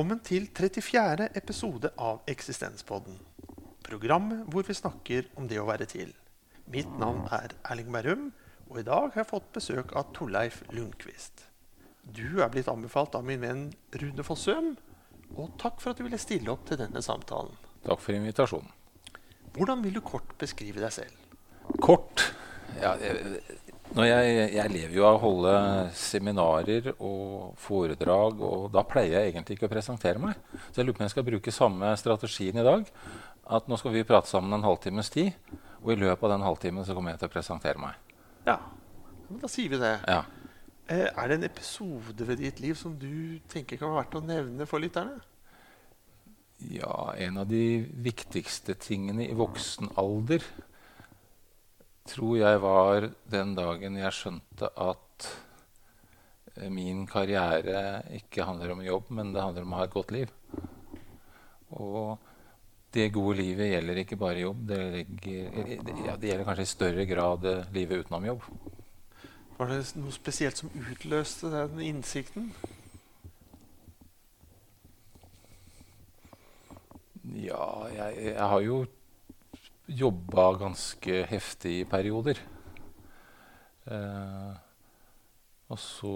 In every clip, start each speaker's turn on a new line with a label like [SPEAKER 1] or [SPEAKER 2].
[SPEAKER 1] Velkommen til 34. episode av Eksistenspodden. Programmet hvor vi snakker om det å være til. Mitt navn er Erling Berrum, og i dag har jeg fått besøk av Torleif Lundqvist. Du er blitt anbefalt av min venn Rune Fossum, og takk for at du ville stille opp til denne samtalen.
[SPEAKER 2] Takk for invitasjonen.
[SPEAKER 1] Hvordan vil du kort beskrive deg selv?
[SPEAKER 2] Kort ja, jeg, jeg, jeg, lever jo av å holde seminarer og foredrag, og da pleier jeg egentlig ikke å presentere meg. Så jeg lurer på om jeg skal bruke samme strategien i dag. At nå skal vi prate sammen en halvtimes tid, og i løpet av den halvtimen så kommer jeg til å presentere meg.
[SPEAKER 1] Ja, men da sier vi det.
[SPEAKER 2] Ja.
[SPEAKER 1] Eh, er det en episode ved ditt liv som du tenker kan være verdt å nevne for lytterne?
[SPEAKER 2] Ja, en av de viktigste tingene i voksen alder tror jeg var den dagen jeg skjønte at eh, min karriere ikke handler om jobb, men det handler om å ha et godt liv. Og det gode livet gjelder ikke bare jobb. Det, ligger, ja, det gjelder kanskje i større grad livet utenom jobb.
[SPEAKER 1] Var det noe spesielt som utløste den innsikten?
[SPEAKER 2] Ja, jeg, jeg har jo jobba ganske heftig i perioder. Eh, og så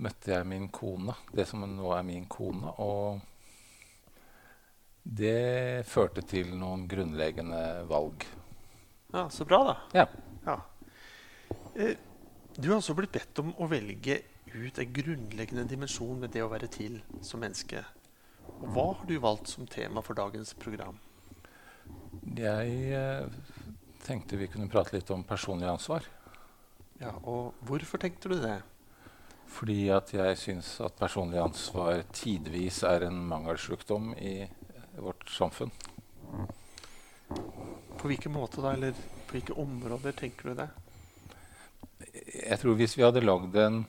[SPEAKER 2] møtte jeg min kone, det som nå er min kone. Og det førte til noen grunnleggende valg.
[SPEAKER 1] Ja, Så bra, da.
[SPEAKER 2] Ja.
[SPEAKER 1] ja. Eh, du har også blitt bedt om å velge ut en grunnleggende dimensjon ved det å være til som menneske. Hva har du valgt som tema for dagens program?
[SPEAKER 2] Jeg eh, tenkte vi kunne prate litt om personlig ansvar.
[SPEAKER 1] Ja, og Hvorfor tenkte du det?
[SPEAKER 2] Fordi at jeg syns at personlig ansvar tidvis er en mangelsjukdom i vårt samfunn.
[SPEAKER 1] På hvilken måte da, eller på hvilke områder tenker du det?
[SPEAKER 2] Jeg tror hvis vi hadde lagd en,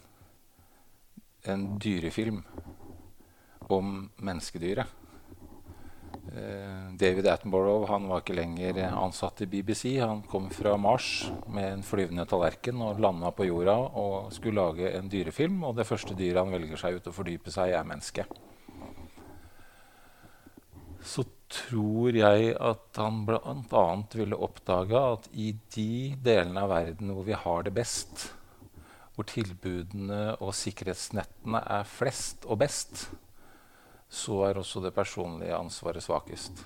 [SPEAKER 2] en dyrefilm om menneskedyret. Eh, David Attenborough han var ikke lenger ansatt i BBC. Han kom fra Mars med en flyvende tallerken og landa på jorda og skulle lage en dyrefilm. Og det første dyret han velger seg ut å fordype seg i, er mennesket. Så tror jeg at han bl.a. ville oppdage at i de delene av verden hvor vi har det best, hvor tilbudene og sikkerhetsnettene er flest og best, så er også det personlige ansvaret svakest.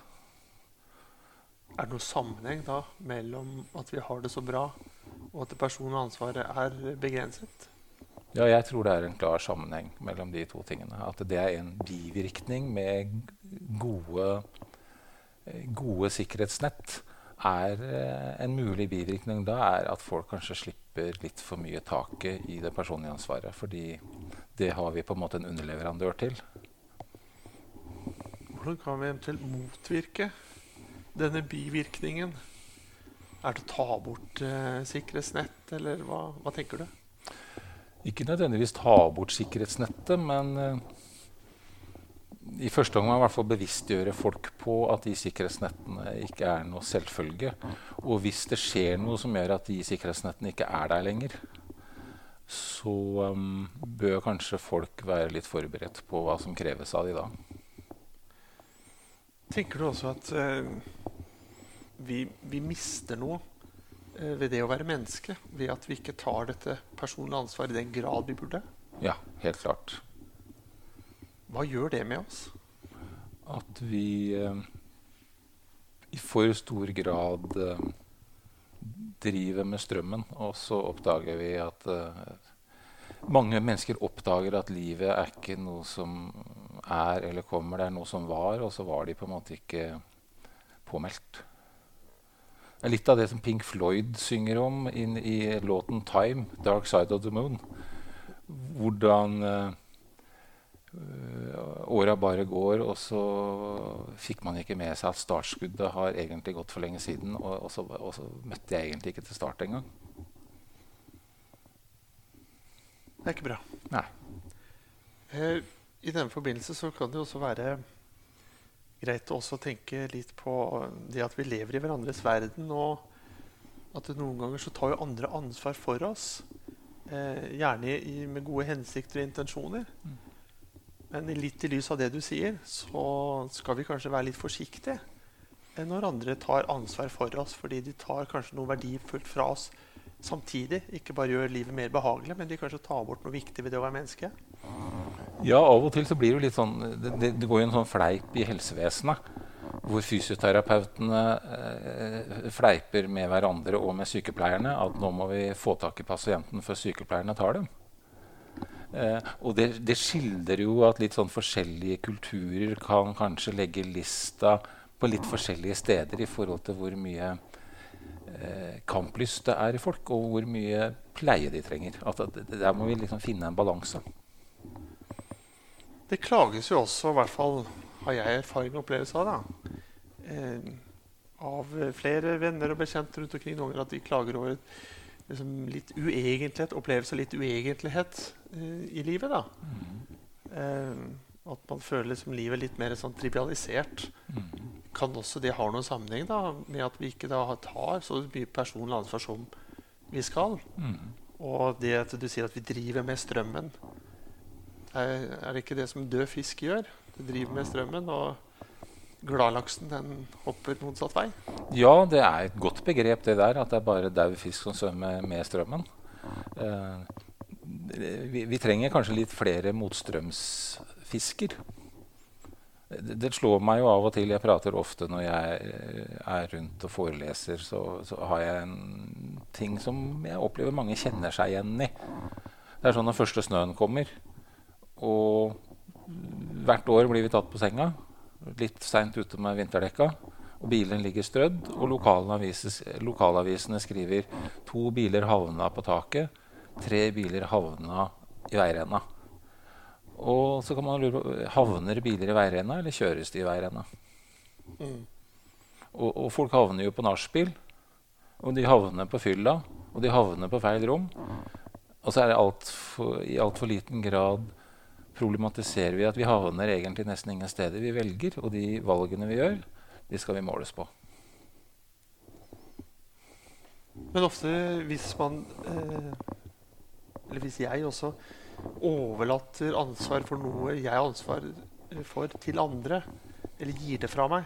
[SPEAKER 1] Er det noen sammenheng da mellom at vi har det så bra, og at det personlige ansvaret er begrenset?
[SPEAKER 2] Ja, jeg tror det er en klar sammenheng mellom de to tingene. At det er en bivirkning med gode, gode sikkerhetsnett. Er eh, en mulig bivirkning da er at folk kanskje slipper litt for mye taket i det personlige ansvaret. Fordi det har vi på en måte en underleverandør til.
[SPEAKER 1] Hvordan kan vi eventuelt motvirke denne bivirkningen? Er det å ta bort eh, sikkerhetsnett, eller hva, hva, tenker du?
[SPEAKER 2] Ikke nødvendigvis ta bort sikkerhetsnettet, men eh, i første omgang i hvert fall bevisstgjøre folk på at de sikkerhetsnettene ikke er noe selvfølge. Og hvis det skjer noe som gjør at de sikkerhetsnettene ikke er der lenger, så um, bør kanskje folk være litt forberedt på hva som kreves av de da.
[SPEAKER 1] Tenker du også at uh, vi, vi, mister noe uh, ved det å være menneske? Ved at vi ikke tar dette personlige ansvaret i den grad vi burde?
[SPEAKER 2] Ja, helt klart.
[SPEAKER 1] Hva gjør det med oss?
[SPEAKER 2] At vi uh, i for stor grad driver med strømmen, og så oppdager vi at mange mennesker oppdager at livet er ikke noe som er eller kommer. Det er noe som var, og så var de på en måte ikke påmeldt. Det er litt av det som Pink Floyd synger om inn i låten 'Time', 'Dark Side of the Moon'. Hvordan uh, åra bare går, og så fikk man ikke med seg at startskuddet har egentlig gått for lenge siden. Og, og, så, og så, møtte jeg egentlig ikke til start engang.
[SPEAKER 1] Det er ikke bra.
[SPEAKER 2] Nei.
[SPEAKER 1] Eh, i denne forbindelse så kan det også være greit å tenke litt på det at vi lever i hverandres verden. Og at noen ganger så tar jo andre ansvar for oss. Eh, gjerne i, med gode hensikter og intensjoner. Men litt i lys av det du sier, så skal vi kanskje være litt forsiktige når andre tar ansvar for oss, fordi de tar kanskje noe verdifullt fra oss samtidig. Ikke bare gjør livet mer behagelig, men de kanskje tar bort noe viktig ved det å være menneske.
[SPEAKER 2] Ja, av og til så blir det litt sånn det, det går jo en sånn fleip i helsevesenet. Hvor fysioterapeutene eh, fleiper med hverandre og med sykepleierne at nå må vi få tak i pasienten før sykepleierne tar dem. Eh, og det, det, skildrer jo at litt sånn forskjellige kulturer kan kanskje legge lista på litt forskjellige steder i forhold til hvor mye eh, kamplyst det er i folk, og hvor mye pleie de trenger. At, at, der må vi liksom finne en balanse.
[SPEAKER 1] Det klages jo også, i hvert fall har jeg erfaring og opplevelse av, da. Eh, av flere venner og bekjente rundt omkring noen at de klager over liksom, litt uegentlighet, opplevelse av litt uegentlighet eh, i livet. da. Mm. Eh, at man føler liksom livet litt mer sånn trivialisert. Mm. Kan også det ha noen sammenheng da, med at vi ikke da tar så mye personlig ansvar som vi skal? Mm. Og det at du sier at vi driver med strømmen, er, det ikke det som død fisk gjør? Det driver med strømmen, og gladlaksen den hopper motsatt vei?
[SPEAKER 2] Ja, det er et godt begrep, det der. At det er bare daud fisk som svømmer med strømmen. Eh, vi, vi, trenger kanskje litt flere motstrømsfisker. Det, det, slår meg jo av og til Jeg prater ofte når jeg eh, er rundt og foreleser, så, så har jeg en ting som jeg opplever mange kjenner seg igjen i. Det er sånn når første snøen kommer, og Hvert år blir vi tatt på senga. Litt seint ute med vinterdekka. Og bilen ligger strødd. Og lokalavisene skriver to biler havna på taket. Tre biler havna i veirenna. Og så kan man lure på havner biler i veirenna, eller kjøres de i veirenna. Mm. Og, og, folk havner jo på nachspiel. Og de havner på fylla. Og de havner på feil rom. Og så er det alt for, i altfor liten grad problematiserer vi at vi havner egentlig nesten ingen steder vi velger. Og de valgene vi gjør, de skal vi måles på.
[SPEAKER 1] Men ofte hvis man eh, Eller hvis jeg også overlater ansvar for noe jeg har ansvar for, til andre, eller gir det fra meg,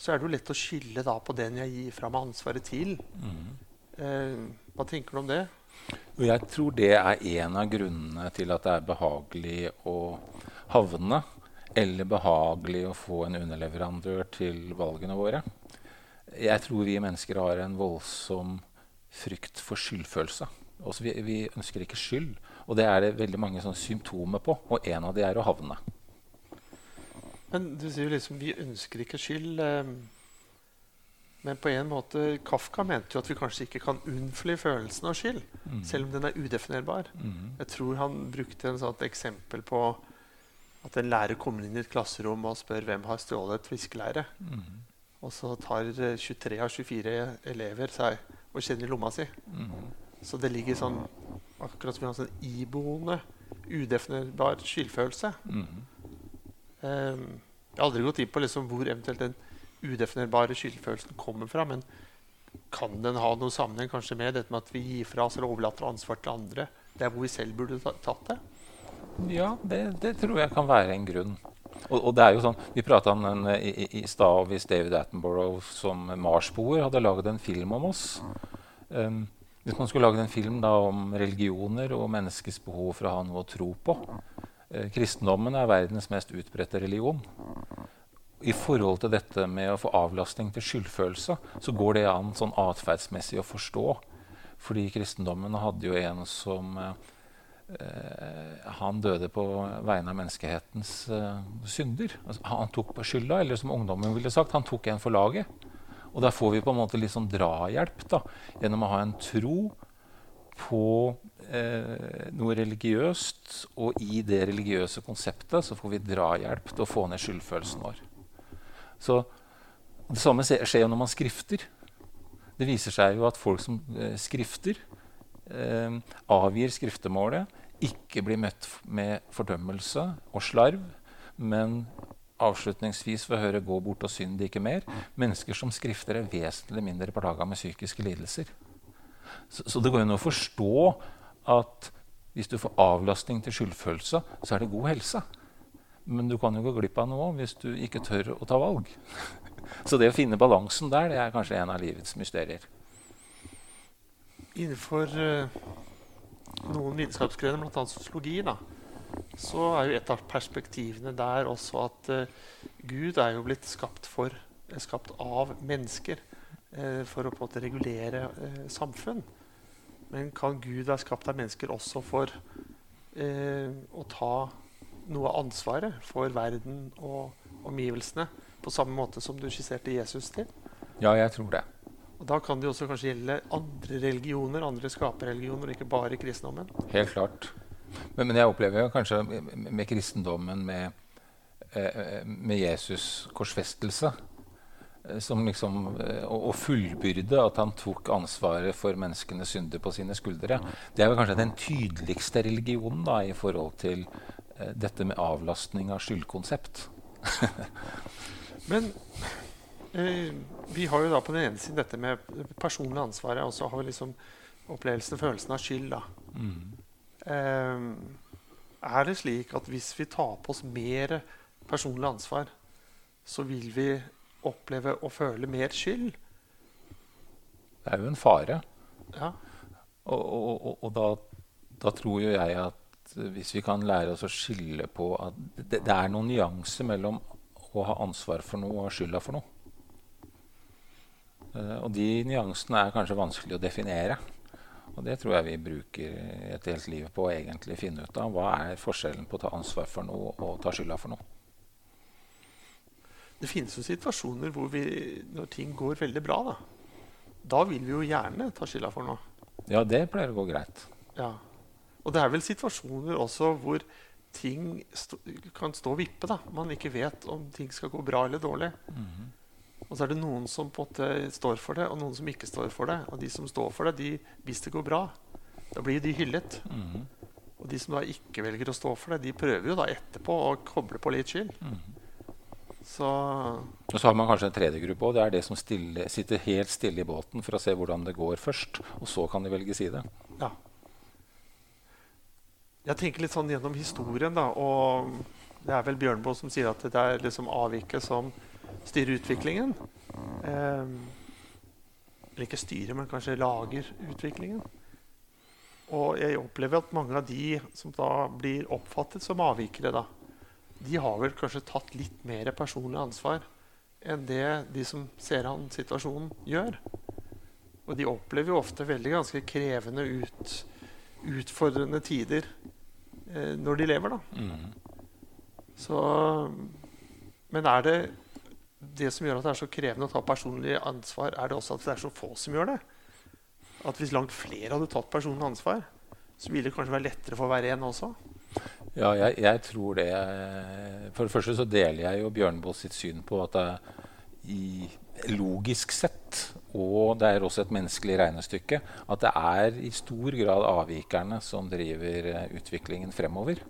[SPEAKER 1] så er det jo lett å skylde på den jeg gir fra meg ansvaret til. Mm. Eh, hva tenker du om det?
[SPEAKER 2] Og jeg tror det er en av grunnene til at det er behagelig å havne, eller behagelig å få en underleverandør til valgene våre. Jeg tror vi mennesker har en voldsom frykt for skyldfølelse. Også vi, vi ønsker ikke skyld. Og det er det veldig mange symptomer på. Og en av de er å havne.
[SPEAKER 1] Men du sier jo liksom vi ønsker ikke skyld. Eh, men på en måte, Kafka mente jo at vi kanskje ikke kan unnfly følelsen av skyld, mm. selv om den er udefinerbar. Mm. Jeg tror han brukte en sånn eksempel på at en lærer kommer inn i et klasserom og spør hvem har stjålet et fiskeleire. Mm. Og så tar 23 av 24 elever seg og kjenner lomma si. Mm. Så det ligger sånn akkurat som en sånn iboende, udefinerbar skyldfølelse. Um, jeg har aldri gått inn på liksom hvor eventuelt den udefinerbare skyldfølelsen kommer fra. Men kan den ha noen sammenheng kanskje med dette med at vi gir fra oss eller overlater ansvar til andre? Det er hvor vi selv burde tatt det?
[SPEAKER 2] Ja, det, det tror jeg kan være en grunn. Og, og, det er jo sånn, Vi prata om den i, i, i stad hvis David Attenborough som Marsboer hadde laget en film om oss. Um, hvis man skulle laget en film da, om religioner og menneskets behov for å ha noe å tro på eh, Kristendommen er verdens mest utbredte religion i forhold til dette med å få avlastning til skyldfølelse, så går det an sånn atferdsmessig å forstå. Fordi kristendommen hadde jo en som eh, Han døde på vegne av menneskehetens eh, synder. Altså, han tok på skylda, eller som ungdommen ville sagt, han tok en for laget. Og der får vi på en måte litt sånn drahjelp da, gjennom å ha en tro på eh, noe religiøst. Og i det religiøse konseptet så får vi drahjelp til å få ned skyldfølelsen vår. Så Det samme skjer jo når man skrifter. Det viser seg jo at folk som eh, skrifter, eh, avgir skriftemålet, ikke blir møtt med fordømmelse og slarv, men avslutningsvis får høre 'gå bort og synd ikke mer'. Mennesker som skrifter, er vesentlig mindre plaga med psykiske lidelser. Så, så det går an å forstå at hvis du får avlastning til skyldfølelse, så er det god helse. Men du kan jo gå glipp av noe hvis du ikke tør å ta valg. Så det å finne balansen der, det er kanskje en av livets mysterier.
[SPEAKER 1] Innenfor uh, noen vitenskapsgrener, bl.a. sosiologi, da, så er jo et av perspektivene der også at uh, Gud er jo blitt skapt, for, er skapt av mennesker uh, for å på en måte regulere samfunn. Men kan Gud være skapt av mennesker også for å ta noe av ansvaret for verden og omgivelsene? På samme måte som du skisserte Jesus til?
[SPEAKER 2] Ja, jeg tror det.
[SPEAKER 1] Og Da kan det jo også kanskje gjelde andre religioner, andre skaperreligioner, ikke bare kristendommen?
[SPEAKER 2] Helt klart. Men, men jeg opplever jo kanskje med, kristendommen, med, eh, med Jesus' korsfestelse eh, som liksom, og fullbyrde at han tok ansvaret for menneskenes synder på sine skuldre. Det er vel kanskje den tydeligste religionen da, i forhold til eh, dette med avlastning av skyldkonsept.
[SPEAKER 1] Men eh, vi har jo da på den ene siden dette med personlig ansvar, og så har vi liksom opplevelsen og følelsen av skyld. da. Mm. Eh, er det slik at hvis vi tar på oss mer personlig ansvar, så vil vi oppleve å føle mer skyld?
[SPEAKER 2] Det er jo en fare.
[SPEAKER 1] Ja.
[SPEAKER 2] Og, og, og, og da, da, tror jo jeg at hvis vi kan lære oss å skille på at det, det er noen nyanser mellom å ha ansvar for noe og skylda for noe. Uh, og de nyansene er kanskje vanskelig å definere. Og det tror jeg vi bruker et helt liv på å egentlig finne ut av. Hva er forskjellen på å ta ansvar for noe og ta skylda for noe?
[SPEAKER 1] Det finnes jo situasjoner hvor vi, når ting går veldig bra, da, da vil vi jo gjerne ta skylda for noe.
[SPEAKER 2] Ja, det pleier å gå greit.
[SPEAKER 1] Ja. Og det er vel situasjoner også hvor ting st kan stå og vippe. da. Man ikke vet om ting skal gå bra eller dårlig. Mm -hmm. Og så er det noen som på en måte står for det, og noen som ikke står for det. Og de som står for det, de, hvis det går bra, da blir de hyllet. Mm -hmm. Og de som da ikke velger å stå for det, de prøver jo da etterpå å koble på litt skyld. Mm -hmm. Så
[SPEAKER 2] Og så har man kanskje en tredje gruppe òg. Det er det som stille, sitter helt stille i båten for å se hvordan det går først. Og så kan de velge side.
[SPEAKER 1] Ja. Jeg tenker litt sånn gjennom historien, da, og det er vel Bjørnboe som sier at det er liksom avviket som styrer utviklingen. Eh, eller ikke styrer, men kanskje lager utviklingen. Og jeg opplever at mange av de som da blir oppfattet som avvikere, da, de har vel kanskje tatt litt mer personlig ansvar enn det de som ser an situasjonen, gjør. Og de opplever jo ofte veldig ganske krevende ut, utfordrende tider når de lever, da. Mm. Så Men er det det som gjør at det er så krevende å ta personlig ansvar, er det også at det er så få som gjør det? At hvis langt flere hadde tatt personlig ansvar, så ville det kanskje være lettere for hver en også?
[SPEAKER 2] Ja, jeg, jeg, tror det. For det første så deler jeg jo Bjørneboe sitt syn på at det i, logisk sett, og det er også et menneskelig regnestykke, at det er i stor grad avvikerne som driver eh, utviklingen fremover.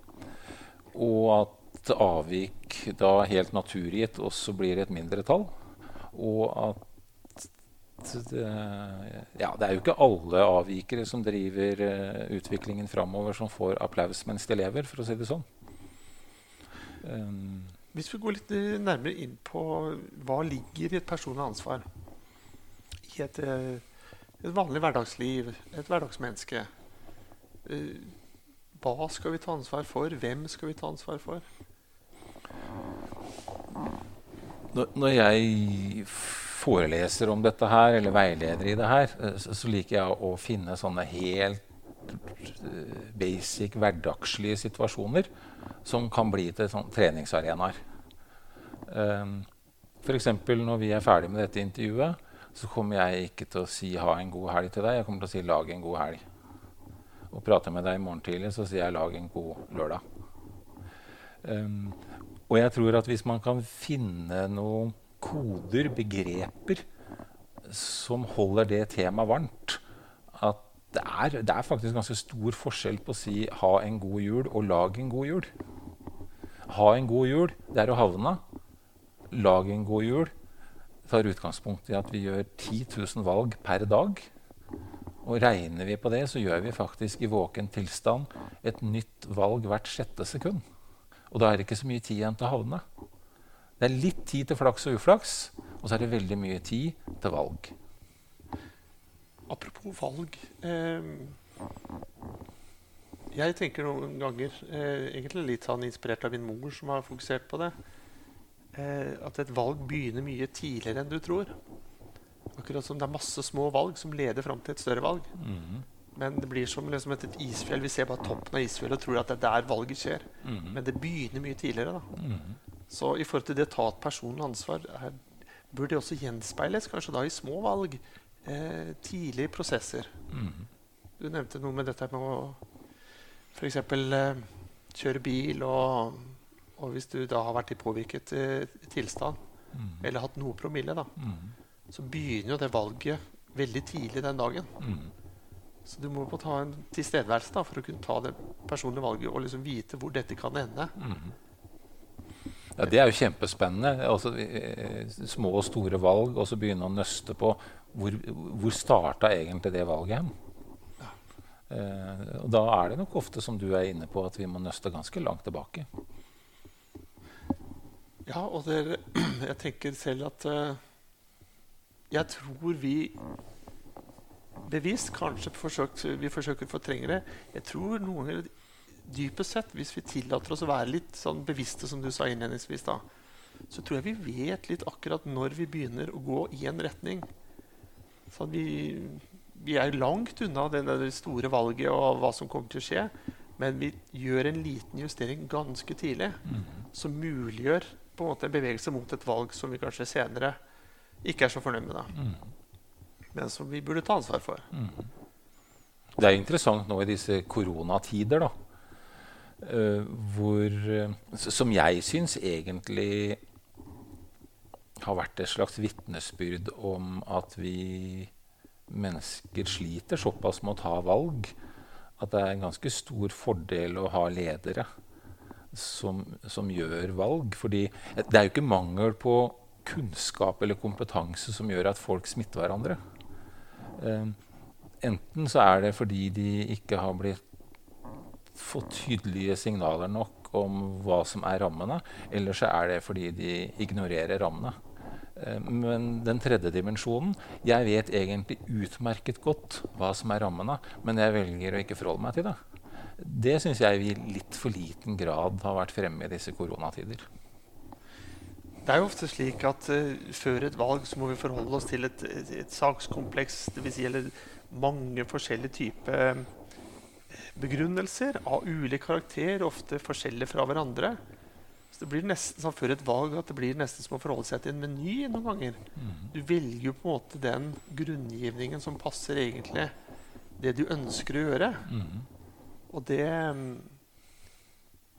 [SPEAKER 2] Og at avvik da helt naturgitt også blir et mindretall. Og at det, ja, det er jo ikke alle avvikere som driver uh, utviklingen framover, som får applaus mens de lever, for å si det sånn.
[SPEAKER 1] Um, Hvis vi går litt eh, nærmere inn på hva ligger i et personlig ansvar i et, eh, et vanlig hverdagsliv, et hverdagsmenneske Hva skal vi ta ansvar for? Hvem skal vi ta ansvar for?
[SPEAKER 2] Når jeg foreleser om dette her, eller veileder i det her, eh, så liker jeg å finne sånne helt eh, basic, hverdagslige situasjoner som kan bli til sånn treningsarenaer. Um, F.eks. når vi er ferdig med dette intervjuet, så kommer jeg ikke til å si 'ha en god helg' til deg. Jeg kommer til å si 'lag en god helg'. Og prater med deg i morgen tidlig, så sier jeg 'lag en god lørdag'. Um, og jeg tror at hvis man kan finne noen koder, begreper, som holder det temaet varmt. Det er, det er, faktisk ganske stor forskjell på å si 'ha en god jul' og 'lag en god jul'. Ha en god jul, det er å havne. Lag en god jul tar utgangspunkt i at vi gjør 10 000 valg per dag. Og regner vi på det, så gjør vi faktisk i våken tilstand et nytt valg hvert sjette sekund. Og da er det ikke så mye tid igjen til å havne. Det er litt tid til flaks og uflaks, og så er det veldig mye tid til valg.
[SPEAKER 1] Apropos valg. Eh, jeg tenker noen ganger, eh, egentlig litt sånn inspirert av min mor, som har fokusert på det, eh, at et valg begynner mye tidligere enn du tror. Akkurat som det er masse små valg som leder fram til et større valg.
[SPEAKER 2] Mm.
[SPEAKER 1] Men det blir som liksom et, et isfjell. Vi ser bare toppen av isfjellet og tror at det er der valget skjer.
[SPEAKER 2] Mm.
[SPEAKER 1] Men det begynner mye tidligere. da.
[SPEAKER 2] Mm.
[SPEAKER 1] Så i forhold til det å ta et personlig ansvar er, bør det også gjenspeiles kanskje da i små valg. Eh, tidlige prosesser.
[SPEAKER 2] Mm.
[SPEAKER 1] Du nevnte noe med dette med å f.eks. Eh, kjøre bil, og, og hvis du da har vært i påvirket eh, tilstand,
[SPEAKER 2] Mm.
[SPEAKER 1] eller hatt noe promille, da,
[SPEAKER 2] Mm.
[SPEAKER 1] så begynner jo det valget veldig tidlig den dagen.
[SPEAKER 2] Mm.
[SPEAKER 1] Så du må på ta en tilstedeværelse da, for å kunne ta det personlige valget og liksom vite hvor dette kan ende.
[SPEAKER 2] Mm. Ja, det er jo kjempespennende. Altså, små og store valg, og så begynne å nøste på hvor, hvor starta egentlig det valget hen. Eh, og da er det nok ofte, som du er inne på, at vi må nøste ganske langt tilbake.
[SPEAKER 1] Ja, og det, jeg tenker selv at eh, Jeg tror vi bevisst kanskje forsøkt, vi forsøker å fortrenge det. Jeg tror noen ganger dypest sett, hvis vi tillater oss å være litt sånn bevisste, som du sa innledningsvis, da, så tror jeg vi vet litt akkurat når vi begynner å gå i en retning. Så vi, vi er langt unna det store valget og hva som kommer til å skje. Men vi gjør en liten justering ganske tidlig som muliggjør på en måte en bevegelse mot et valg som vi kanskje senere ikke er så fornøyd med, da,
[SPEAKER 2] Mm.
[SPEAKER 1] men som vi burde ta ansvar for.
[SPEAKER 2] Mm. Det er interessant nå i disse koronatider, da. uh, hvor uh, Som jeg syns egentlig har vært et slags vitnesbyrd om at vi mennesker sliter såpass med å ta valg at det er en ganske stor fordel å ha ledere som, som gjør valg. Fordi det er jo ikke mangel på kunnskap eller kompetanse som gjør at folk smitter hverandre. Eh, enten så er det fordi de ikke har blitt fått tydelige signaler nok om hva som er rammene, eller så er det fordi de ignorerer rammene. Eh, Men den tredje dimensjonen Jeg vet egentlig utmerket godt hva som er rammene, men jeg velger å ikke forholde meg til det. Det syns jeg vi i litt for liten grad har vært fremme i disse koronatider.
[SPEAKER 1] Det er jo ofte slik at uh, før et valg så må vi forholde oss til et, et, et sakskompleks, dvs. Si, mange forskjellige typer eh, begrunnelser av ulik karakter, ofte forskjellige fra hverandre. Så det blir nesten sånn før et valg at det blir nesten som å forholde seg til en meny noen ganger. Du velger jo på en måte den grunngivningen som passer egentlig det du ønsker å gjøre.
[SPEAKER 2] Mhm.
[SPEAKER 1] Og det mm,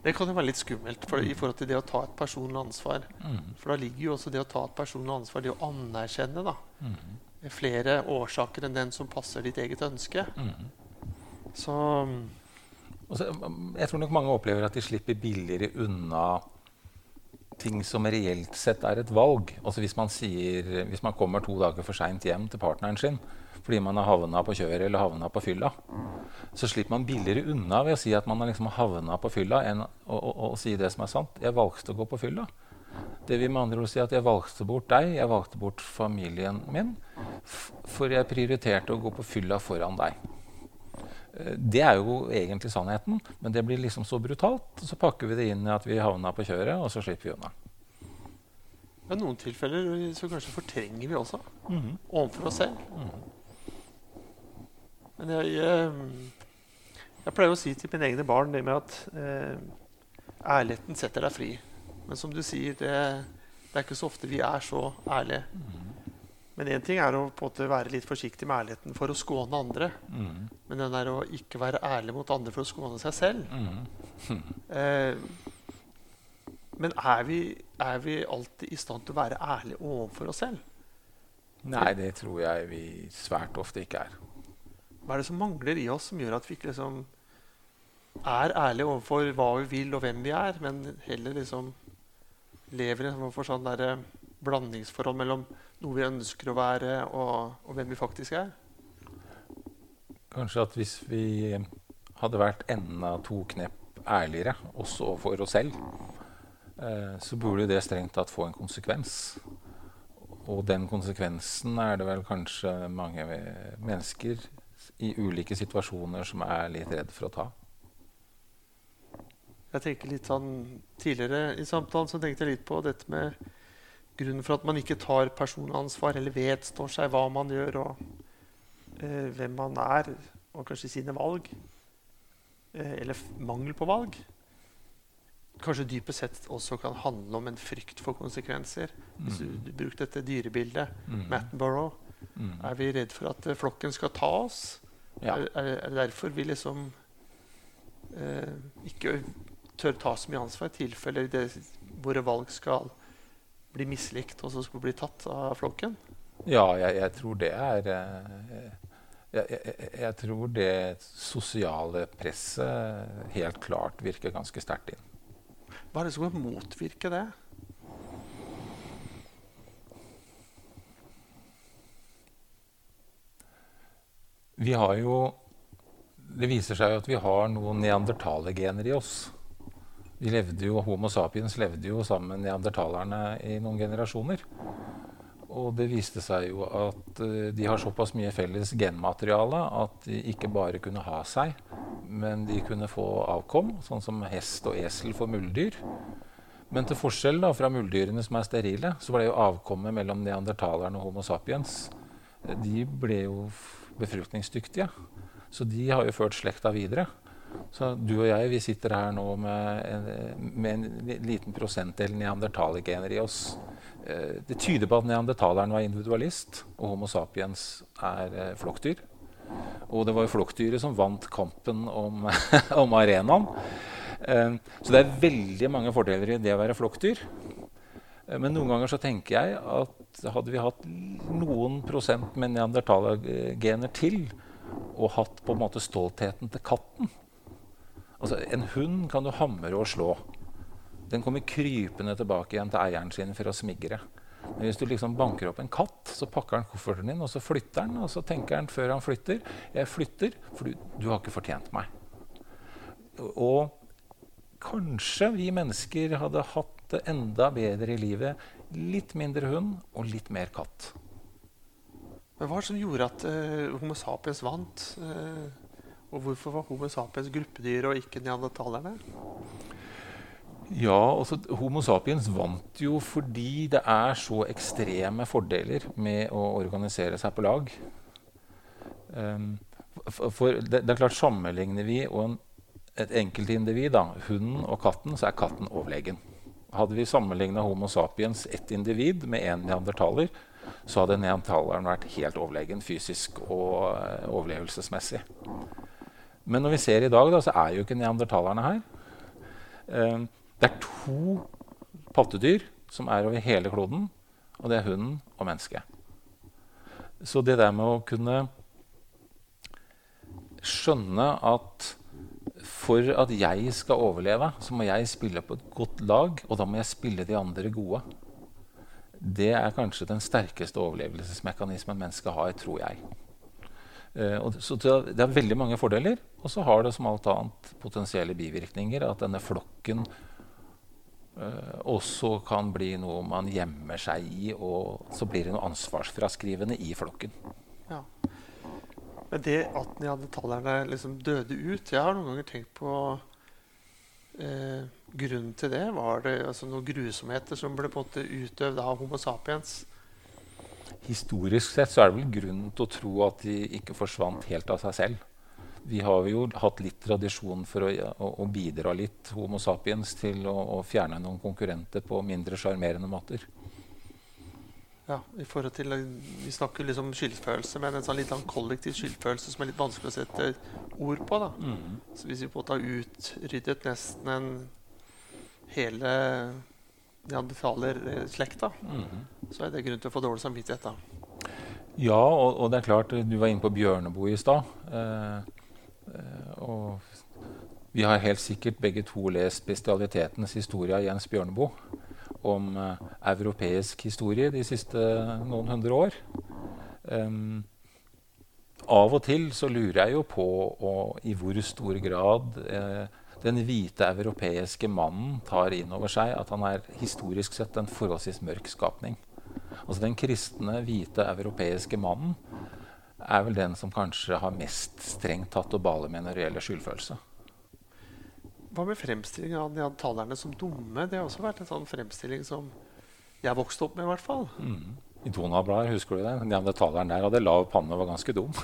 [SPEAKER 1] det kan jo være litt skummelt for, i forhold til det å ta et personlig ansvar.
[SPEAKER 2] Mm.
[SPEAKER 1] For da ligger jo også det å ta et personlig ansvar, det å anerkjenne da,
[SPEAKER 2] mm.
[SPEAKER 1] flere årsaker enn den som passer ditt eget ønske.
[SPEAKER 2] Mm.
[SPEAKER 1] Så mm,
[SPEAKER 2] så, mm, jeg tror nok mange opplever at de slipper billigere unna ting som reelt sett er et valg. Altså hvis man, sier, hvis man kommer to dager for seint hjem til partneren sin fordi man har havna på kjøret eller havna på fylla, så slipper man billigere unna ved å si at man har liksom havna på fylla, enn å, å, å si det som er sant. Jeg valgte å gå på fylla. Det vil med andre ord si at jeg valgte bort deg, jeg valgte bort familien min, for jeg prioriterte å gå på fylla foran deg. Eh, Det er jo egentlig sannheten, men det blir liksom så brutalt. Så pakker vi det inn i at vi havna på kjøret, og så slipper vi unna.
[SPEAKER 1] i noen tilfeller så kanskje fortrenger vi også
[SPEAKER 2] Mhm.
[SPEAKER 1] overfor oss selv.
[SPEAKER 2] Mhm.
[SPEAKER 1] Men jeg, jeg, jeg pleier å si til mine egne barn det med at eh, ærligheten setter deg fri. Men som du sier, det, det er ikke så ofte vi er så ærlige.
[SPEAKER 2] Mhm.
[SPEAKER 1] Men én ting er å på en måte være litt forsiktig med ærligheten for å skåne andre.
[SPEAKER 2] Mm.
[SPEAKER 1] Men den er å ikke være ærlig mot andre for å skåne seg selv.
[SPEAKER 2] mm.
[SPEAKER 1] Eh, men er vi, er vi alltid i stand til å være ærlige overfor oss selv?
[SPEAKER 2] Nei, det tror jeg vi svært ofte ikke er.
[SPEAKER 1] Hva er det som mangler i oss som gjør at vi ikke liksom er ærlige overfor hva vi vil og hvem vi er, men heller liksom lever i en form for sånn der blandingsforhold mellom noe vi ønsker å være, og, og hvem vi faktisk er?
[SPEAKER 2] kanskje at hvis vi hadde vært enda to knepp ærligere, også overfor oss selv, eh, så burde det strengt tatt få en konsekvens. Og den konsekvensen er det vel kanskje mange mennesker i ulike situasjoner som er litt redd for å ta.
[SPEAKER 1] Jeg tenker litt sånn, Tidligere i samtalen så tenkte jeg litt på dette med grunnen for at man ikke tar personansvar eller vedstår seg hva man gjør, og eh, hvem man er, og kanskje sine valg. Eh, eller mangel på valg. Kanskje dypest sett også kan handle om en frykt for konsekvenser. Hvis du,
[SPEAKER 2] Mm.
[SPEAKER 1] du brukte dette dyrebildet,
[SPEAKER 2] Mm.
[SPEAKER 1] Mattenborough.
[SPEAKER 2] Mm.
[SPEAKER 1] Er vi redd for at eh, flokken skal ta oss?
[SPEAKER 2] Ja.
[SPEAKER 1] Er, er, det derfor vi liksom eh, ikke tør ta så mye ansvar i tilfeller det, våre valg skal bli mislikt og så skulle bli tatt av flokken?
[SPEAKER 2] Ja, jeg, jeg tror det er eh, jeg, jeg, jeg tror det sosiale presset helt klart virker ganske sterkt inn.
[SPEAKER 1] Hva er det som kan motvirke det?
[SPEAKER 2] Vi har jo Det viser seg jo at vi har noen neandertalergener i oss. Jo, Homo sapiens levde jo sammen med neandertalerne i noen generasjoner. Og det viste seg jo at eh, de har såpass mye felles genmateriale at de ikke bare kunne ha seg, men de kunne få avkom, sånn som hest og esel for muldyr. Men til forskjell da, fra muldyrene som er sterile, så ble jo avkommet mellom neandertalerne og Homo sapiens eh, de ble jo befruktningsdyktige. Så de har jo ført slekta videre. Så du og jeg vi sitter her nå med en, med en liten prosentdel neandertalergener i oss. Eh, Det tyder på at neandertaleren var individualist, og Homo sapiens er eh, flokkdyr. Og det var jo flokkdyret som vant kampen om, om arenaen. Eh, Så det er veldig mange fordeler i det å være flokkdyr. Men noen ganger så tenker jeg at hadde vi hatt noen prosent med neandertalergener til, og hatt på en måte stoltheten til katten Altså, En hund kan du hamre og slå. Den kommer krypende tilbake igjen til eieren sin for å smigre. Men hvis du liksom banker opp en katt, så pakker han kofferten din, og så flytter han. Og så tenker han før han flytter 'Jeg flytter, for du, du har ikke fortjent meg'. Og kanskje vi mennesker hadde hatt det enda bedre i livet. Litt mindre hund og litt mer katt.
[SPEAKER 1] Men hva er det som gjorde at uh, Homo sapiens vant? Eh, og hvorfor var Homo sapiens gruppedyr og ikke neandertalerne?
[SPEAKER 2] Ja, altså Homo sapiens vant jo fordi det er så ekstreme fordeler med å organisere seg på lag. Um, for det, det er klart Sammenligner vi og en, et enkeltindivid, hunden og katten, så er katten overlegen. Hadde vi sammenligna Homo sapiens ett individ med én neandertaler, så hadde neandertaleren vært helt overlegen fysisk og eh, overlevelsesmessig. Men når vi ser i dag, da, så er jo ikke neandertalerne her. Eh, det er to pattedyr som er over hele kloden, og det er hunden og mennesket. Så det der med å kunne skjønne at for at jeg skal overleve, så må jeg spille på et godt lag, og da må jeg spille de andre gode. Det er kanskje den sterkeste overlevelsesmekanismen mennesket har, tror jeg. Eh, og så det har veldig mange fordeler, og så har det som alt annet potensielle bivirkninger. At denne flokken eh, også kan bli noe man gjemmer seg i, og så blir det noe ansvarsfraskrivende i flokken.
[SPEAKER 1] Ja. Men det at neandertalerne liksom døde ut Jeg har noen ganger tenkt på eh, Grunnen til det var det altså noen grusomheter som ble på en måte utøvd av Homo sapiens.
[SPEAKER 2] Historisk sett så er det vel grunn til å tro at de ikke forsvant helt av seg selv. Vi har jo hatt litt tradisjon for å, å, å bidra litt Homo sapiens til å, å fjerne noen konkurrenter på mindre sjarmerende måter.
[SPEAKER 1] Ja, i forhold til, Vi snakker liksom skyldfølelse, men en sånn litt sånn kollektiv skyldfølelse som er litt vanskelig å sette ord på. da. Så hvis vi på en måte har utryddet nesten en hele neandertalerslekta,
[SPEAKER 2] -hmm.
[SPEAKER 1] så er det grunn til å få dårlig samvittighet. da.
[SPEAKER 2] Ja, og, og det er klart, du var inne på Bjørneboe i stad. Eh, eh, og vi har helt sikkert begge to lest bestialitetens historie av Jens Bjørneboe. Om eh, europeisk historie de siste noen hundre år. Um, av og til så lurer jeg jo på og, i hvor stor grad eh, den hvite europeiske mannen tar inn over seg at han er historisk sett en forholdsvis mørk skapning. Altså Den kristne, hvite europeiske mannen er vel den som kanskje har mest strengt tatt å bale med når det gjelder skyldfølelse.
[SPEAKER 1] Hva med fremstillingen av neandertalerne som dumme? Det har også vært en sånn fremstilling som jeg vokste opp med. I hvert fall.
[SPEAKER 2] Mm. I Donald-bladet, husker du det? Neandertaleren der hadde lav panne og var ganske dum.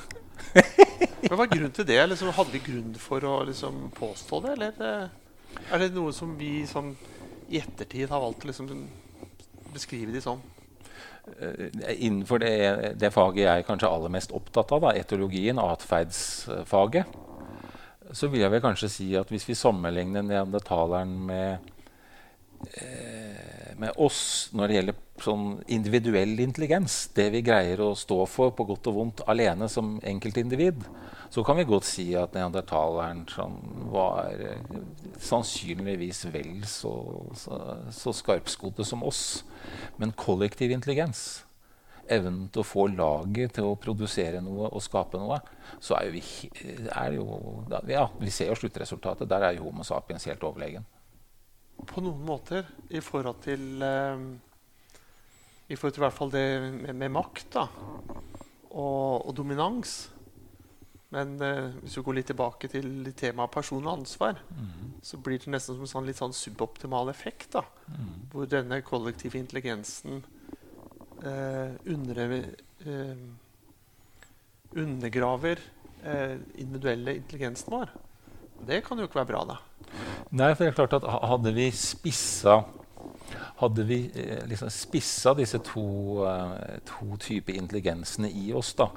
[SPEAKER 1] Men Hva er grunnen til det? Liksom, hadde vi grunn for å liksom, påstå det? Eller eh, er det noe som vi sånn, i ettertid har valgt å liksom, beskrive de sånn?
[SPEAKER 2] Uh, innenfor det, det, faget jeg er kanskje aller mest opptatt av, da, etologien, atferdsfaget, så vil jeg vel kanskje si at hvis vi sammenligner neandertaleren med, eh, med oss når det gjelder sånn individuell intelligens, det vi greier å stå for på godt og vondt alene som enkeltindivid, så kan vi godt si at neandertaleren sånn, var eh, sannsynligvis vel så, så, så skarpskodde som oss. Men kollektiv intelligens, evnen til å få laget til å produsere noe og skape noe, så er, vi, er jo Ja, vi ser jo sluttresultatet. Der er jo Homo sapiens helt overlegen.
[SPEAKER 1] På noen måter i forhold til eh, I forhold til i hvert fall det med, med makt da, og, og dominans men eh, hvis vi går litt tilbake til temaet person og ansvar, mm. så blir det nesten som en sånn, litt sånn suboptimal effekt. da, mm. Hvor denne kollektive intelligensen eh, under, eh, undergraver eh, individuelle intelligensen vår. Det kan jo ikke være bra, da.
[SPEAKER 2] Nei, for det er klart at hadde vi spissa hadde vi eh, liksom spissa disse to, uh, to typer intelligensene i oss, da,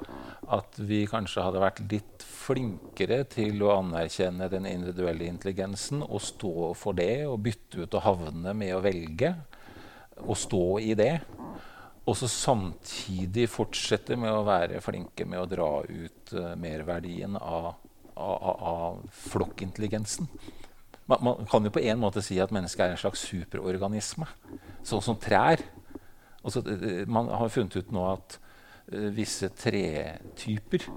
[SPEAKER 2] at vi kanskje hadde vært litt flinkere til å anerkjenne den individuelle intelligensen og stå for det og bytte ut og havne med å velge og stå i det. Og så samtidig fortsette med å være flinke med å dra ut uh, merverdien av, av, av flokkintelligensen man, man, kan jo på en måte si at mennesket er en slags superorganisme. Sånn som trær. Eh, eh, man har funnet ut nå at uh, visse tretyper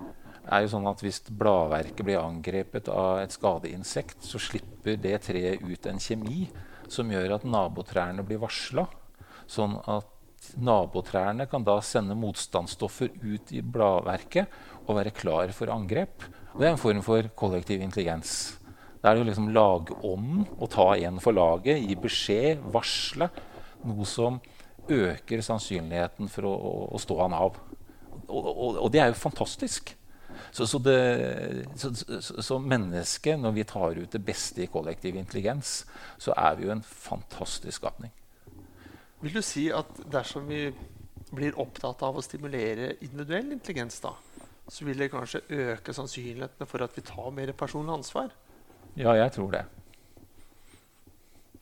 [SPEAKER 2] er jo sånn at Hvis bladverket blir angrepet av et skadeinsekt, så slipper det treet ut en kjemi som gjør at nabotrærne blir varsla. Sånn at nabotrærne kan da sende motstandsstoffer ut i bladverket og være klar for angrep. Og det er en form for kollektiv intelligens. Da er det å liksom lagånden, å ta en for laget, gi beskjed, varsle. Noe som øker sannsynligheten for å, å, å stå han av. Og, og, og, det er jo fantastisk. Så, så, det, så, så mennesket, når vi tar ut det beste i kollektiv intelligens, så er vi jo en fantastisk skapning.
[SPEAKER 1] Vil du si at dersom vi blir opptatt av å stimulere individuell intelligens, da, så vil det kanskje øke sannsynlighetene for at vi tar mer personlig ansvar?
[SPEAKER 2] Ja, jeg tror det.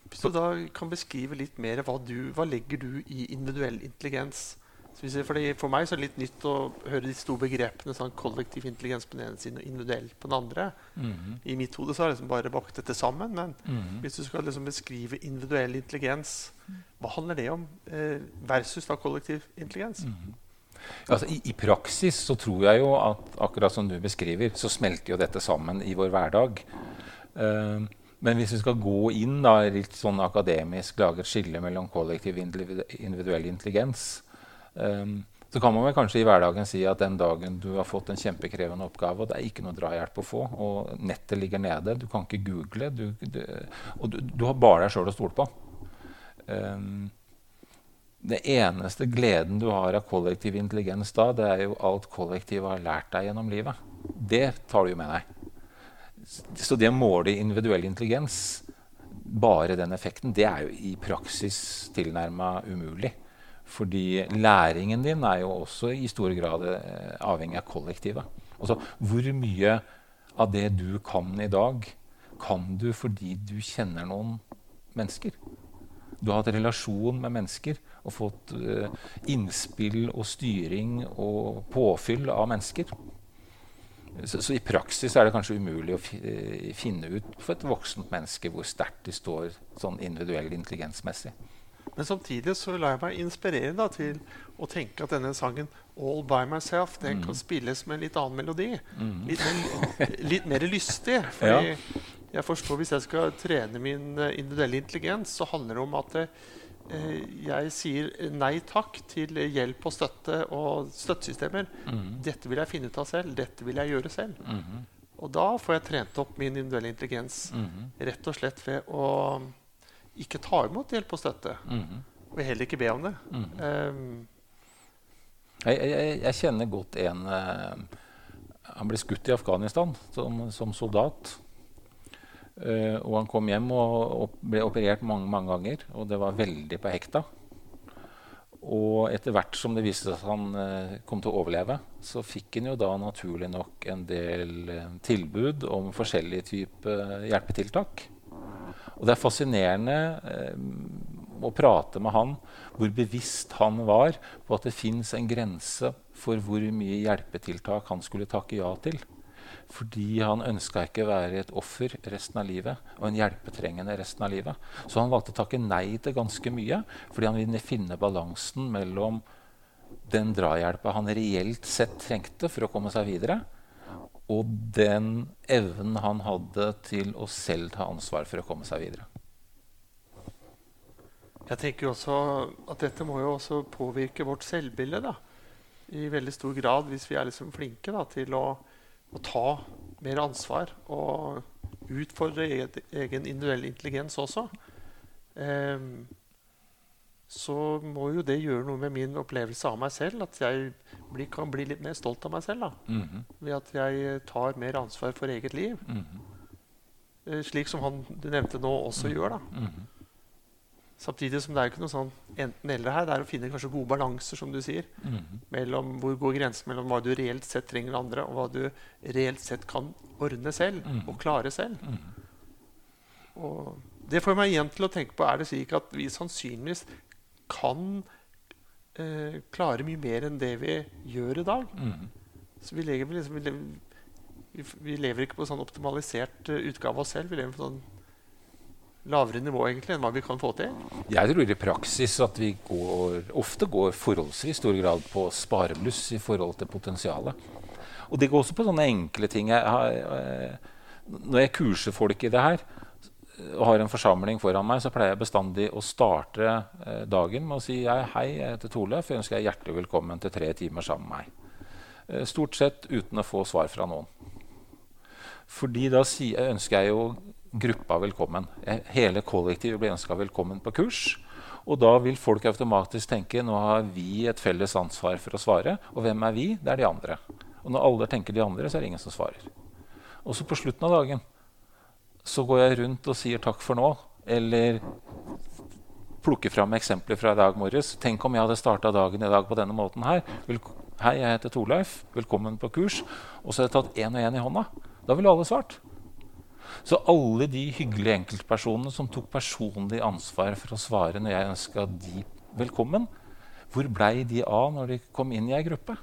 [SPEAKER 1] Hvis du da kan beskrive litt mer hva, du, hva legger du i individuell intelligens? For meg så er det litt nytt å høre de store begrepene sånn kollektiv intelligens på den ene siden og individuell på den andre. Mm -hmm. I mitt hode så har jeg liksom bare bakt dette sammen. Men mm -hmm. hvis du skal liksom beskrive individuell intelligens, hva handler det om eh, versus da kollektiv intelligens? Mm -hmm.
[SPEAKER 2] Altså, i, i, praksis så tror jeg jo at akkurat som du beskriver, så smelter jo dette sammen i vår hverdag. Uh, men hvis vi skal gå inn da, litt sånn akademisk, lage et skille mellom kollektiv individuell intelligens, um, så kan man vel kanskje i hverdagen si at den dagen du har fått en kjempekrevende oppgave, og det er ikke noe drahjelp å få, og nettet ligger nede, du kan ikke google, du, du, og du, du, har bare deg sjøl å stole på. Um, det eneste gleden du har av kollektiv intelligens da, det er jo alt kollektivet har lært deg gjennom livet. Det tar du jo med deg. Så det å måle individuell intelligens, bare den effekten, det er jo i praksis tilnærma umulig. Fordi læringen din er jo også i stor grad eh, avhengig av kollektivet. Altså, hvor mye av det du kan i dag, kan du fordi du kjenner noen mennesker? Du har hatt relasjon med mennesker og fått uh, innspill og styring og påfyll av mennesker. Så, så, i praksis er det kanskje umulig å finne ut for et voksent menneske hvor sterkt de står sånn individuell intelligensmessig.
[SPEAKER 1] Men samtidig så lar jeg meg inspirere da, til å tenke at denne sangen 'All by Myself' den kan spilles med en litt annen melodi. Litt, mer, litt mer lystig. Fordi
[SPEAKER 2] Ja.
[SPEAKER 1] jeg forstår Hvis jeg skal trene min eh, individuelle intelligens, så handler det om at eh, jeg sier nei takk til hjelp og støtte og støttesystemer. Dette vil jeg finne ut av selv. Dette vil jeg gjøre selv.
[SPEAKER 2] Mhm.
[SPEAKER 1] Og da får jeg trent opp min individuelle intelligens
[SPEAKER 2] Mhm.
[SPEAKER 1] rett og slett ved å ikke ta imot hjelp og støtte.
[SPEAKER 2] Mhm.
[SPEAKER 1] Og heller ikke be om det. Um,
[SPEAKER 2] Jeg, jeg, jeg kjenner godt en uh, Han ble skutt i Afghanistan som, som soldat. Eh, og han kom hjem og, og ble operert mange, mange ganger, og det var veldig på hekta. Og etter hvert som det viste seg at han uh, kom til å overleve, så fikk han jo da naturlig nok en del uh, tilbud om forskjellige typer hjelpetiltak. Og det er fascinerende å prate med han hvor bevisst han var på at det fins en grense for hvor mye hjelpetiltak han skulle takke ja til. Fordi han ønska ikke være et offer resten av livet og en hjelpetrengende resten av livet. Så han valgte å takke nei til ganske mye fordi han ville finne balansen mellom den drahjelpa han reelt sett trengte for å komme seg videre, og den evnen han hadde til å selv ta ansvar for å komme seg videre.
[SPEAKER 1] jeg tenker også at dette må jo også påvirke vårt selvbilde da, i veldig stor grad, hvis vi er liksom flinke da, til å, å ta mer ansvar og utfordre egen, egen individuell intelligens også. Ehm, så må jo det gjøre noe med min opplevelse av meg selv. At jeg bli, kan bli litt mer stolt av meg selv. da,
[SPEAKER 2] -hmm.
[SPEAKER 1] Ved at jeg tar mer ansvar for eget liv.
[SPEAKER 2] mhm,
[SPEAKER 1] Eh, Slik som han du nevnte nå også gjør. da. Samtidig som det er jo ikke noe sånn enten-eller her. Det er å finne kanskje gode balanser, som du sier.
[SPEAKER 2] Mhm.
[SPEAKER 1] Mellom hvor går grensen mellom hva du reelt sett trenger andre, og hva du reelt sett kan ordne selv
[SPEAKER 2] Mhm.
[SPEAKER 1] og klare selv.
[SPEAKER 2] Mhm.
[SPEAKER 1] Og det får meg igjen til å tenke på er det slik at vi sannsynligvis kan eh, klare mye mer enn det vi gjør i dag.
[SPEAKER 2] Mhm.
[SPEAKER 1] Så vi lever, liksom, vi lever, vi, lever ikke på sånn optimalisert eh, utgave av oss selv. Vi lever på sånn lavere nivå egentlig enn hva vi kan få til.
[SPEAKER 2] Jeg tror i praksis at vi går, ofte går forholdsvis stor grad på sparebluss i forhold til potensialet. Og det går også på sånne enkle ting. Jeg har, eh, når jeg kurser folk i det her eh, og har en forsamling foran meg, så pleier jeg bestandig å starte eh, dagen med å si «Jeg- hei, jeg heter Torleif, jeg ønsker deg hjertelig velkommen til tre timer sammen med meg. Stort sett uten å få svar fra noen. Fordi da ønsker jeg jo gruppa velkommen. Eh, Hele kollektivet blir ønska velkommen på kurs. Og da vil folk automatisk tenke nå har vi et felles ansvar for å svare. Og hvem er vi? Det er de andre. Og når alle tenker de andre, så er det ingen som svarer. Og så på slutten av dagen så går jeg rundt og sier takk for nå. Eller plukker fram eksempler fra i dag morges. Tenk om jeg hadde starta dagen i dag på denne måten her. Hei, jeg heter Torleif. Velkommen på kurs. Og så har jeg tatt én og én i hånda. Da ville alle svart. Så alle de hyggelige enkeltpersonene som tok personlig ansvar for å svare når jeg ønska de velkommen, hvor blei de av når de kom inn i ei gruppe?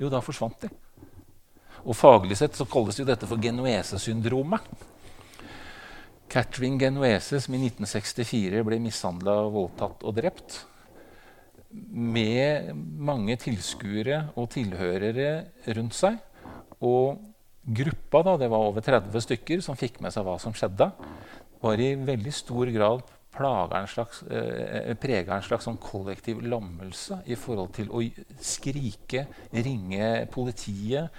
[SPEAKER 2] Jo, da forsvant de. Og faglig sett så kalles jo dette for genuesesyndromet. Catherine Genuese, som i 1964 ble mishandla, voldtatt og drept, med mange tilskuere og tilhørere rundt seg. Og gruppa, da, det var over 30 stykker som fikk med seg hva som skjedde, var i veldig stor grad plaga en slags, eh, prega en slags sånn kollektiv lammelse i forhold til å skrike, ringe politiet,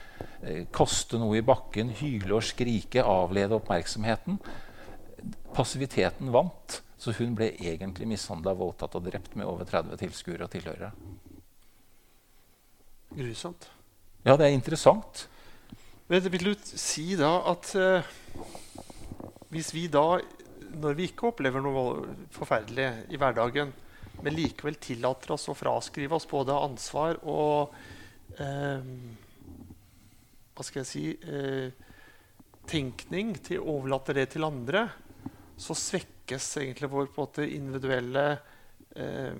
[SPEAKER 2] eh, kaste noe i bakken, hyle og skrike, avlede oppmerksomheten. Passiviteten vant, så hun ble egentlig mishandla, voldtatt og drept med over 30 tilskuere og tilhørere.
[SPEAKER 1] Grusomt.
[SPEAKER 2] Ja, det er interessant.
[SPEAKER 1] Men vil du si da at eh, hvis vi da, når vi ikke opplever noe forferdelig i hverdagen, men likevel tillater oss å fraskrive oss både ansvar og eh, Hva skal jeg si eh, Tenkning til å overlate det til andre, så svekkes egentlig vår måte individuelle eh,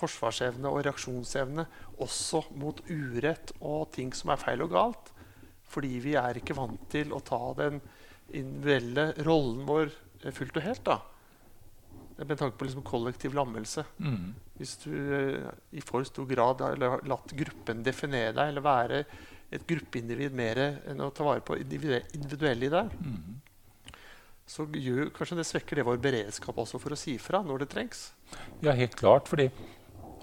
[SPEAKER 1] forsvarsevne og reaksjonsevne også mot urett og ting som er feil og galt. Fordi vi er ikke vant til å ta den individuelle rollen vår eh, fullt og helt. da. med tanke på liksom kollektiv lammelse.
[SPEAKER 2] Mm.
[SPEAKER 1] Hvis du uh, i for stor grad har latt gruppen definere deg, eller være et gruppeindivid mer enn å ta vare på individuelle i deg,
[SPEAKER 2] Mm.
[SPEAKER 1] så gjør, kanskje det svekker det vår beredskap også for å si fra når det trengs.
[SPEAKER 2] Ja, helt klart. fordi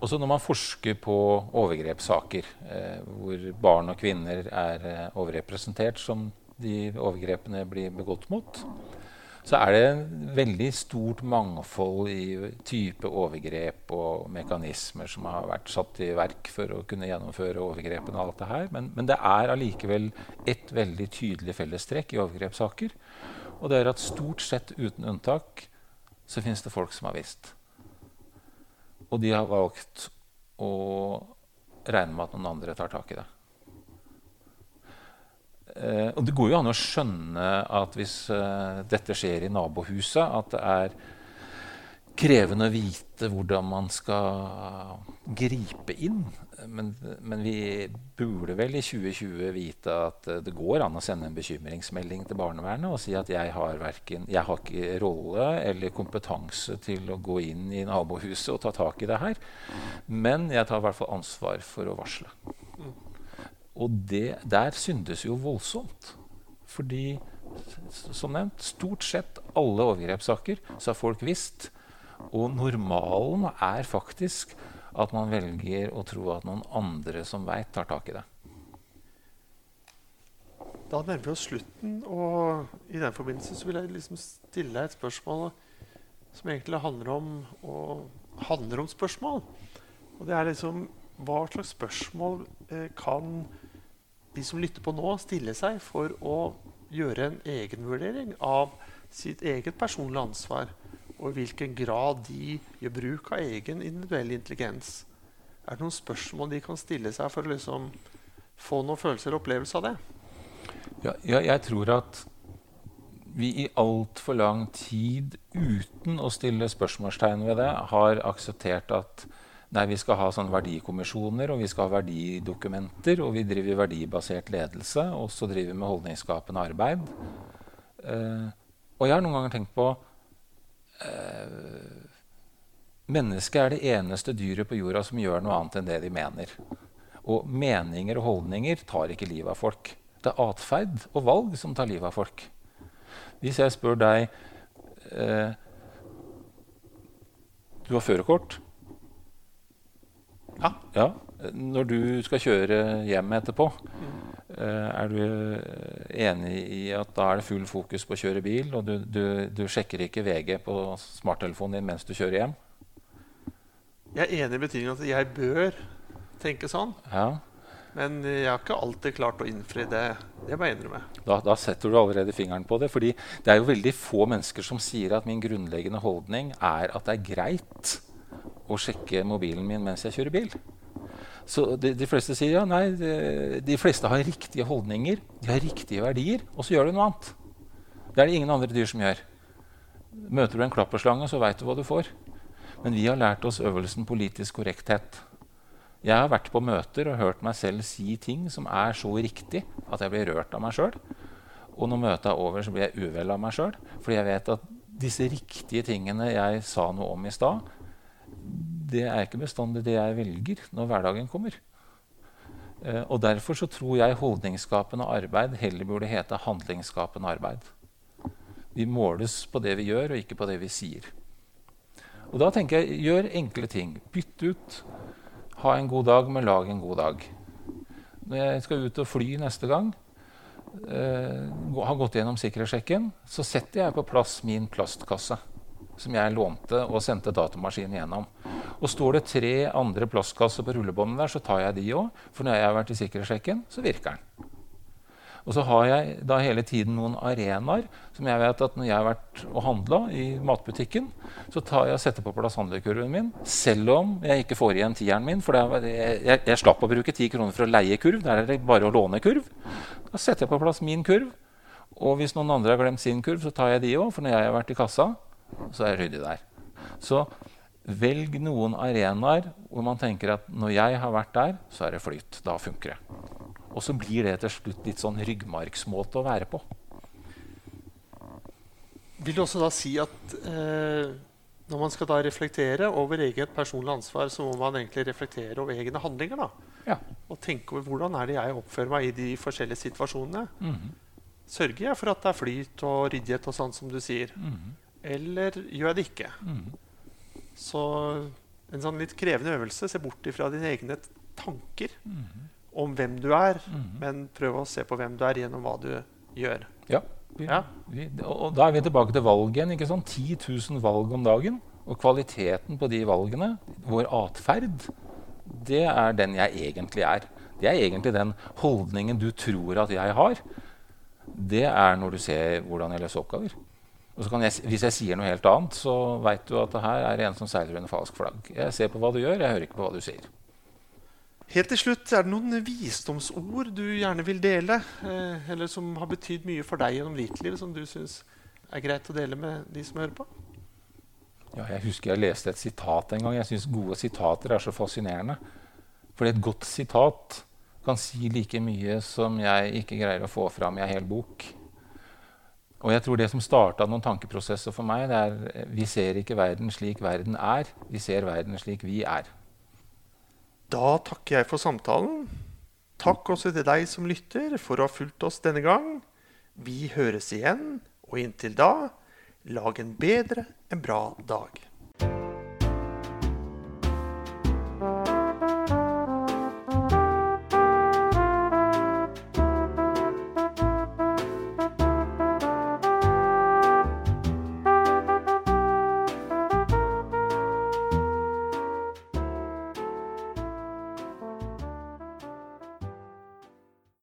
[SPEAKER 2] også når man forsker på overgrepssaker, eh, hvor barn og kvinner er eh, overrepresentert som de overgrepene blir begått mot, så er det en veldig stort mangfold i type overgrep og mekanismer som har vært satt i verk for å kunne gjennomføre overgrepene. og alt det her. Men, men det er allikevel ett veldig tydelig fellestrekk i overgrepssaker. Og det er at stort sett uten unntak så finnes det folk som har visst. Og de har valgt å regne med at noen andre tar tak i det. Eh, og det går jo an å skjønne at hvis eh, dette skjer i nabohuset, at det er krevende å vite hvordan man skal gripe inn. Men, men vi burde vel i 2020 vite at eh, det går an å sende en bekymringsmelding til barnevernet og si at jeg har, verken, jeg har ikke rolle eller kompetanse til å gå inn i nabohuset og ta tak i det her. Men jeg tar i hvert fall ansvar for å varsle. Og det, der syndes jo voldsomt. Fordi, som nevnt, stort sett alle overgrepssaker så har folk visst. Og normalen er faktisk at man velger å tro at noen andre som veit, tar tak i det.
[SPEAKER 1] Da nærmer vi oss slutten, og i den forbindelse vil jeg liksom stille deg et spørsmål som egentlig handler om, handler om spørsmål. Og det er liksom Hva slags spørsmål eh, kan de som lytter på nå, stille seg for å gjøre en egenvurdering av sitt eget personlige ansvar, og i hvilken grad de gjør bruk av egen individuell intelligens? Er det noen spørsmål de kan stille seg for å liksom få noen følelser og opplevelse av det?
[SPEAKER 2] Ja, ja, jeg tror at vi i altfor lang tid, uten å stille spørsmålstegn ved det, har akseptert at nei, vi skal ha sånne verdikommisjoner og vi skal ha verdidokumenter, og vi driver verdibasert ledelse, og så driver vi med holdningsskapende arbeid. Eh, og jeg har noen ganger tenkt på eh, Mennesket er det eneste dyret på jorda som gjør noe annet enn det de mener. Og meninger og holdninger tar ikke livet av folk. Det er atferd og valg som tar livet av folk. Hvis jeg spør deg eh, Du har førerkort.
[SPEAKER 1] Ja.
[SPEAKER 2] ja. Når du skal kjøre hjem etterpå, eh, er du enig i at da er det full fokus på å kjøre bil, og du, du, du sjekker ikke VG på smarttelefonen din mens du kjører hjem?
[SPEAKER 1] Jeg er enig i betydningen at jeg bør tenke sånn.
[SPEAKER 2] Ja.
[SPEAKER 1] Men jeg har ikke alltid klart å innfri det. Det må jeg innrømme.
[SPEAKER 2] Da, da setter du allerede fingeren på det. fordi det er jo veldig få mennesker som sier at min grunnleggende holdning er at det er greit å sjekke mobilen min mens jeg kjører bil. Så de, de fleste sier ja, nei, de, de fleste har riktige holdninger, de har riktige verdier, og så gjør de noe annet. Det er det ingen andre dyr som gjør. Møter du en klapperslange, så veit du hva du får. Men vi har lært oss øvelsen politisk korrekthet. Jeg har vært på møter og hørt meg selv si ting som er så riktig at jeg blir rørt av meg sjøl. Og når møtet er over, så blir jeg uvel av meg sjøl. Fordi jeg vet at disse riktige tingene jeg sa noe om i stad, det er ikke bestandig det jeg velger når hverdagen kommer. Eh, og Derfor så tror jeg holdningsskapende arbeid heller burde hete handlingsskapende arbeid. Vi måles på det vi gjør, og ikke på det vi sier. Og da tenker jeg, Gjør enkle ting. Bytt ut ha en god dag med lag en god dag. Når jeg skal ut og fly neste gang, eh, har gått gjennom sikkerhetssjekken, så setter jeg på plass min plastkasse som jeg lånte og sendte datamaskinen gjennom. Og står det tre andre plastkasser på rullebåndet der, så tar jeg de òg. For når jeg har vært i sikkerhetssjekken, så virker den. Og så har jeg da hele tiden noen arenaer som jeg vet at når jeg har vært og handla i matbutikken, så tar jeg og setter på plass handlekurven min, selv om jeg ikke får igjen tieren min. For jeg, jeg, jeg slapp å bruke ti kroner for å leie kurv. Der er det bare å låne kurv. Da setter jeg på plass min kurv. Og hvis noen andre har glemt sin kurv, så tar jeg de òg. For når jeg har vært i kassa, så er jeg ryddig der. Så velg noen arenaer hvor man tenker at når jeg har vært der, så er det flyt. Da funker det. Og så blir det til slutt litt sånn ryggmargsmåte å være på.
[SPEAKER 1] Vil du også da si at eh, Når man skal da reflektere over eget personlig ansvar, så må man egentlig reflektere over egne handlinger. da.
[SPEAKER 2] Ja.
[SPEAKER 1] Og tenke over hvordan er det jeg oppfører meg i de forskjellige situasjonene.
[SPEAKER 2] Mhm.
[SPEAKER 1] Sørger jeg for at det er flyt og ryddighet og sånn som du sier?
[SPEAKER 2] Mhm.
[SPEAKER 1] Eller gjør jeg det ikke?
[SPEAKER 2] Mhm.
[SPEAKER 1] Så en sånn litt krevende øvelse. Se bort ifra dine egne tanker
[SPEAKER 2] Mhm.
[SPEAKER 1] om hvem du er,
[SPEAKER 2] Mhm.
[SPEAKER 1] men prøv å se på hvem du er gjennom hva du gjør.
[SPEAKER 2] Ja. Vi,
[SPEAKER 1] Ja.
[SPEAKER 2] vi, og da er vi tilbake til valg igjen. ikke sant? 10 000 valg om dagen. Og kvaliteten på de valgene, vår atferd, det er den jeg egentlig er. Det er egentlig den holdningen du tror at jeg har. Det er når du ser hvordan jeg løser oppgaver. Og så kan jeg, Hvis jeg sier noe helt annet, så veit du at det her er en som seiler under falsk flagg. Jeg ser på hva du gjør, jeg hører ikke på hva du sier.
[SPEAKER 1] Helt til slutt, er det noen visdomsord du gjerne vil dele, eh, eller som har betydd mye for deg gjennom ditt liv, som du syns er greit å dele med de som hører på?
[SPEAKER 2] Ja, jeg husker jeg leste et sitat en gang. Jeg syns gode sitater er så fascinerende. Fordi et godt sitat kan si like mye som jeg ikke greier å få fram i ei hel bok. Og jeg tror det som starta noen tankeprosesser for meg, det er vi ser ikke verden slik verden er, vi ser verden slik vi er.
[SPEAKER 1] Da takker jeg for samtalen. Takk også til deg som lytter for å ha fulgt oss denne gang. Vi høres igjen, og inntil da, lag en bedre, en bra dag.